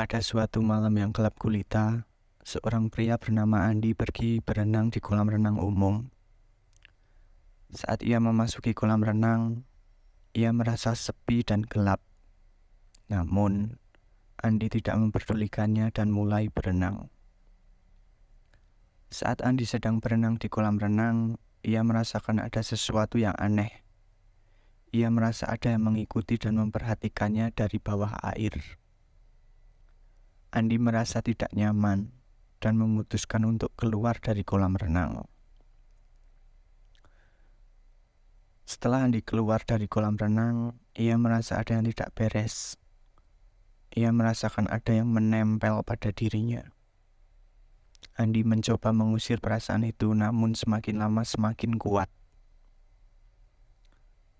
Pada suatu malam yang gelap gulita, seorang pria bernama Andi pergi berenang di kolam renang umum. Saat ia memasuki kolam renang, ia merasa sepi dan gelap. Namun, Andi tidak memperdulikannya dan mulai berenang. Saat Andi sedang berenang di kolam renang, ia merasakan ada sesuatu yang aneh. Ia merasa ada yang mengikuti dan memperhatikannya dari bawah air. Andi merasa tidak nyaman dan memutuskan untuk keluar dari kolam renang. Setelah Andi keluar dari kolam renang, ia merasa ada yang tidak beres. Ia merasakan ada yang menempel pada dirinya. Andi mencoba mengusir perasaan itu, namun semakin lama semakin kuat.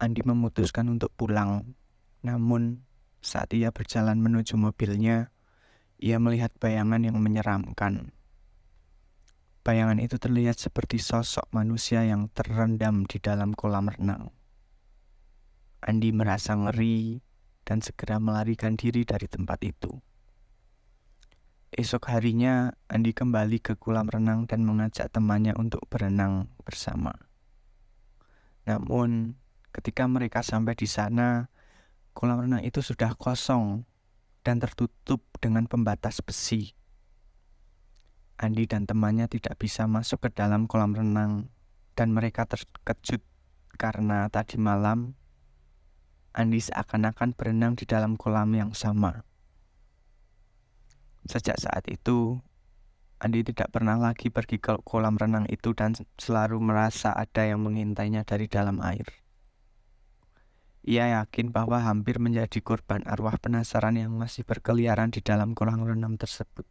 Andi memutuskan untuk pulang, namun saat ia berjalan menuju mobilnya, ia melihat bayangan yang menyeramkan. Bayangan itu terlihat seperti sosok manusia yang terendam di dalam kolam renang. Andi merasa ngeri dan segera melarikan diri dari tempat itu. Esok harinya, Andi kembali ke kolam renang dan mengajak temannya untuk berenang bersama. Namun, ketika mereka sampai di sana, kolam renang itu sudah kosong dan tertutup dengan pembatas besi. Andi dan temannya tidak bisa masuk ke dalam kolam renang dan mereka terkejut karena tadi malam Andi seakan-akan berenang di dalam kolam yang sama. Sejak saat itu, Andi tidak pernah lagi pergi ke kolam renang itu dan selalu merasa ada yang mengintainya dari dalam air. Ia yakin bahwa hampir menjadi korban arwah penasaran yang masih berkeliaran di dalam kolam renang tersebut.